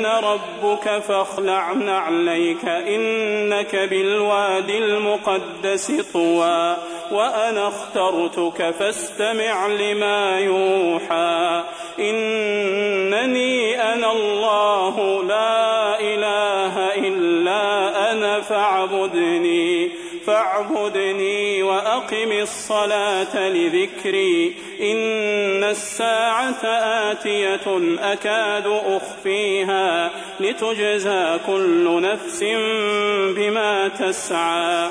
أنا ربك فاخلع نعليك إنك بالوادي المقدس طوى وأنا اخترتك فاستمع لما يوحى إنني أنا الله لا إله إلا أنا فاعبدني فاعبدني وأقم الصلاة لذكري. إن الساعة آتية أكاد أخفيها لتجزى كل نفس بما تسعى.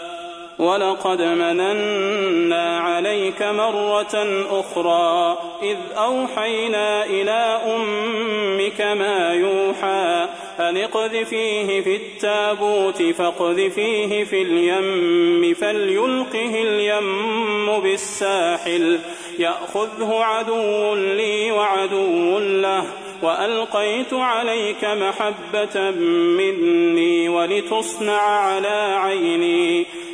ولقد مننا عليك مرة أخرى إذ أوحينا إلى أمك ما يوحى أن اقذفيه في التابوت فاقذفيه في اليم فليلقه اليم بالساحل يأخذه عدو لي وعدو له وألقيت عليك محبة مني ولتصنع على عيني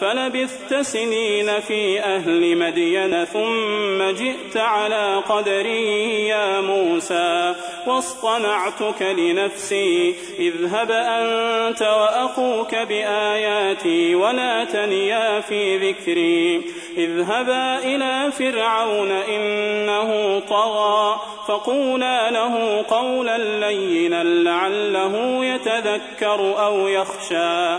فلبثت سنين في أهل مدين ثم جئت على قدري يا موسى واصطنعتك لنفسي اذهب أنت وأخوك بآياتي ولا تنيا في ذكري اذهبا إلى فرعون إنه طغى فقولا له قولا لينا لعله يتذكر أو يخشى.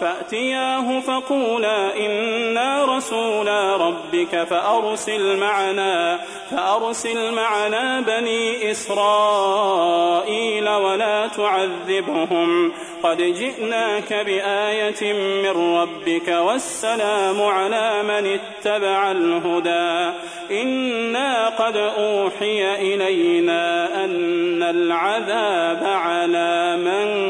فأتياه فقولا إنا رسولا ربك فأرسل معنا فأرسل معنا بني إسرائيل ولا تعذبهم قد جئناك بآية من ربك والسلام على من اتبع الهدى إنا قد أوحي إلينا أن العذاب على من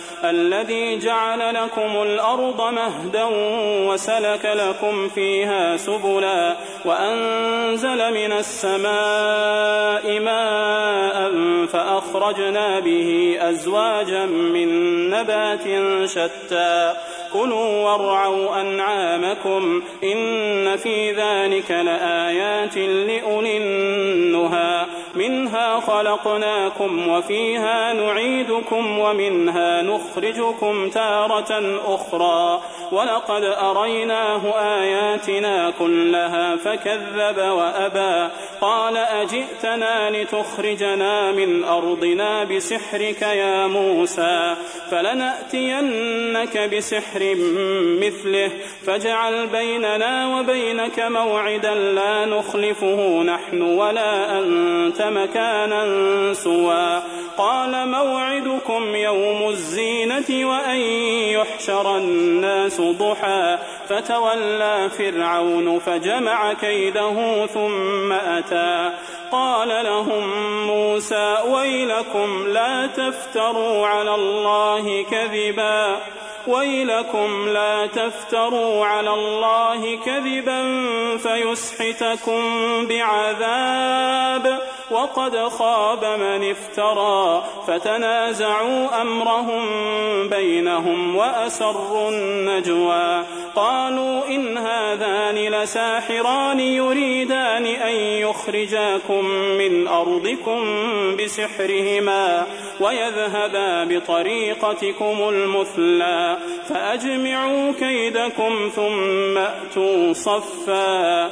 الذي جعل لكم الأرض مهدا وسلك لكم فيها سبلا وأنزل من السماء ماء فأخرجنا به أزواجا من نبات شتى. كلوا وارعوا أنعامكم إن في ذلك لآيات لأولي النهى. منها خلقناكم وفيها نعيدكم ومنها نخرجكم تارة أخرى ولقد أريناه آياتنا كلها فكذب وأبى قال أجئتنا لتخرجنا من أرضنا بسحرك يا موسى فلنأتينك بسحر مثله فاجعل بيننا وبينك موعدا لا نخلفه نحن ولا أنت مكانا سوى. قال موعدكم يوم الزينة وأن يحشر الناس ضحى. فتولى فرعون فجمع كيده ثم أتى. قال لهم موسى ويلكم لا تفتروا على الله كذبا. ويلكم لا تفتروا على الله كذبا فيسحتكم بعذاب. وقد خاب من افترى فتنازعوا أمرهم بينهم وأسروا النجوى قالوا إن هذان لساحران يريدان أن يخرجاكم من أرضكم بسحرهما ويذهبا بطريقتكم المثلى فأجمعوا كيدكم ثم أتوا صفا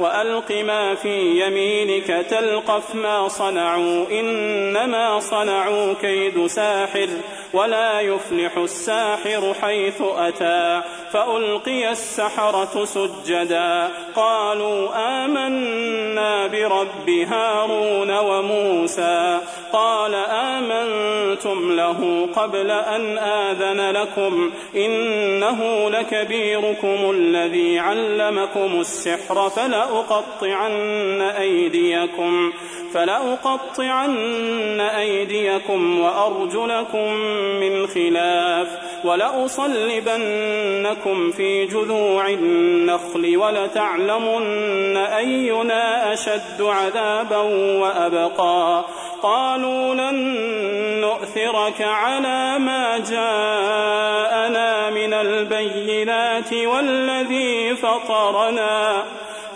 وألق ما في يمينك تلقف ما صنعوا إنما صنعوا كيد ساحر ولا يفلح الساحر حيث أتى فألقي السحرة سجدا قالوا آمنا برب هارون وموسى قال آمنتم له قبل أن آذن لكم إنه لكبيركم الذي علمكم السحر فلأقطعن أيديكم فلأقطعن أيديكم وأرجلكم من خلاف ولأصلبنكم في جذوع النخل ولتعلمن أينا أشد عذابا وأبقى. قالوا لن نؤثرك على ما جاءنا من البينات والذي فطرنا.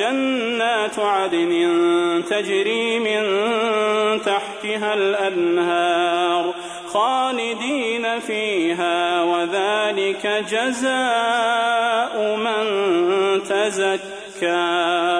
جنات عدن تجري من تحتها الأنهار خالدين فيها وذلك جزاء من تزكى.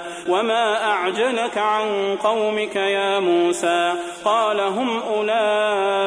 وما أعجلك عن قومك يا موسى قال هم أولئك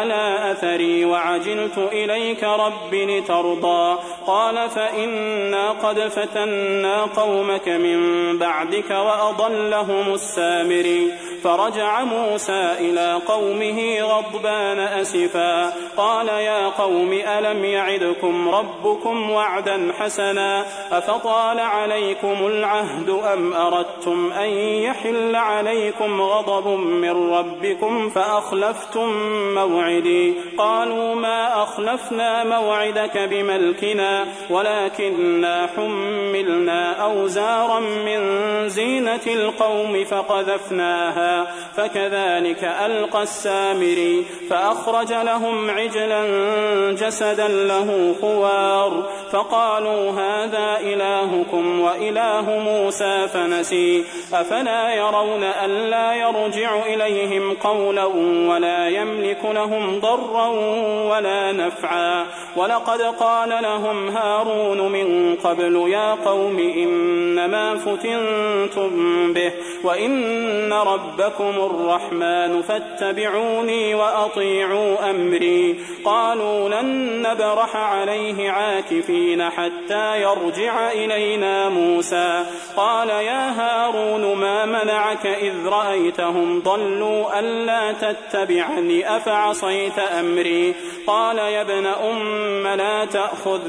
على أثري وعجلت إليك رب لترضى قال فإنا قد فتنا قومك من بعدك وأضلهم السامري فرجع موسى إلى قومه غضبان أسفا قال يا قوم ألم يعدكم ربكم وعدا حسنا أفطال عليكم العهد أم أردتم أن يحل عليكم غضب من ربكم فأخلفتم موعدي قالوا ما أخلفنا موعدك بملكنا ولكننا حملنا أوزارا من زينة القوم فقذفناها فكذلك ألقى السامري فأخرج لهم عجلا جسدا له خوار فقالوا هذا إلهكم وإله موسى فنسي. أفلا يرون ألا يرجع إليهم قولا ولا يملك لهم ضرا ولا نفعا. ولقد قال لهم هارون من قبل يا قوم إنما فتنتم به وإن ربكم الرحمن فاتبعوني وأطيعوا أمري. قالوا لن نبرح عليه عاكفين حتى يرجع إلينا موسى. قال يا هارون ما منعك إذ رأيتهم ضلوا ألا تتبعني؟ أفعصيت أمري؟ قال يا ابن أم لا تأخذ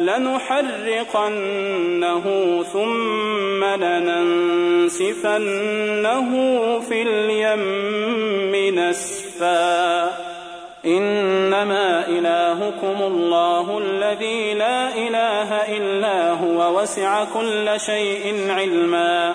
لنحرقنه ثم لننسفنه في اليم نسفا. إنما إلهكم الله الذي لا إله إلا هو وسع كل شيء علما.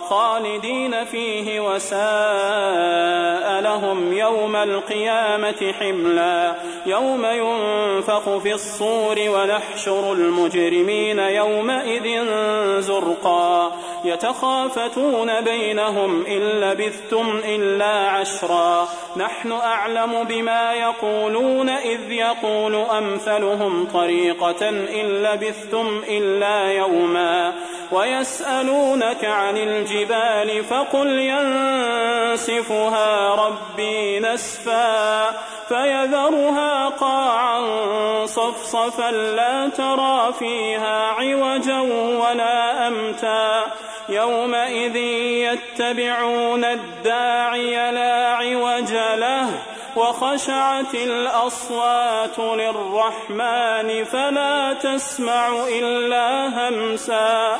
خالدين فيه وساء لهم يوم القيامة حملا يوم ينفخ في الصور ونحشر المجرمين يومئذ زرقا يتخافتون بينهم إن لبثتم إلا عشرا نحن أعلم بما يقولون إذ يقول أمثلهم طريقة إن لبثتم إلا يوما ويسألونك عن الجبال فقل ينسفها ربي نسفا فيذرها قاعا صفصفا لا ترى فيها عوجا ولا أمتا يومئذ يتبعون الداعي لا عوج له وخشعت الأصوات للرحمن فلا تسمع إلا همسا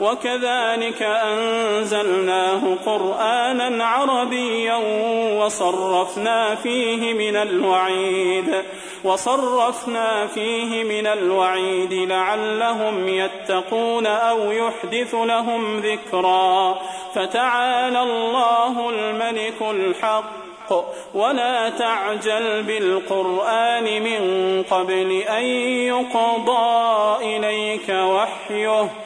وكذلك أنزلناه قرآنا عربيا وصرفنا فيه من الوعيد وصرفنا فيه من الوعيد لعلهم يتقون أو يحدث لهم ذكرا. فتعالى الله الملك الحق ولا تعجل بالقرآن من قبل أن يقضى إليك وحيه.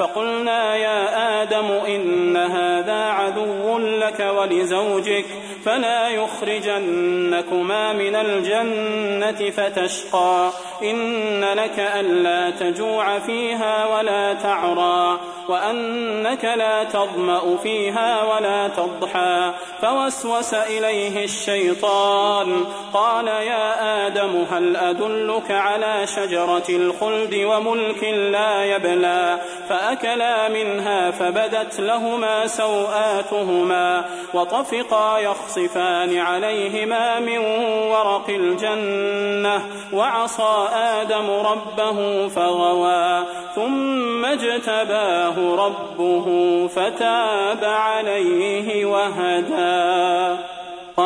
فقلنا يا آدم إن هذا عدو لك ولزوجك فلا يخرجنكما من الجنة فتشقى. إن لك ألا تجوع فيها ولا تعرى. وأنك لا تظمأ فيها ولا تضحى. فوسوس إليه الشيطان. قال يا آدم هل أدلك على شجرة الخلد وملك لا يبلى؟ فأكلا منها فبدت لهما سوآتهما وطفقا يخصفان عليهما من ورق الجنة. وعصى آدم ربه فغوى. ثم اجتباه ربه فتاب عليه وهدى.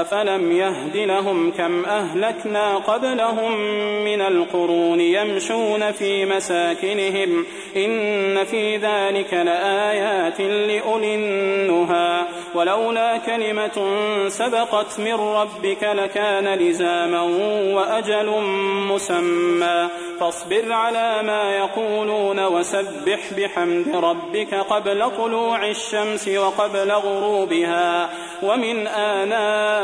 أفلم يهد لهم كم أهلكنا قبلهم من القرون يمشون في مساكنهم إن في ذلك لآيات لأولي النهى ولولا كلمة سبقت من ربك لكان لزاما وأجل مسمى فاصبر على ما يقولون وسبح بحمد ربك قبل طلوع الشمس وقبل غروبها ومن آناء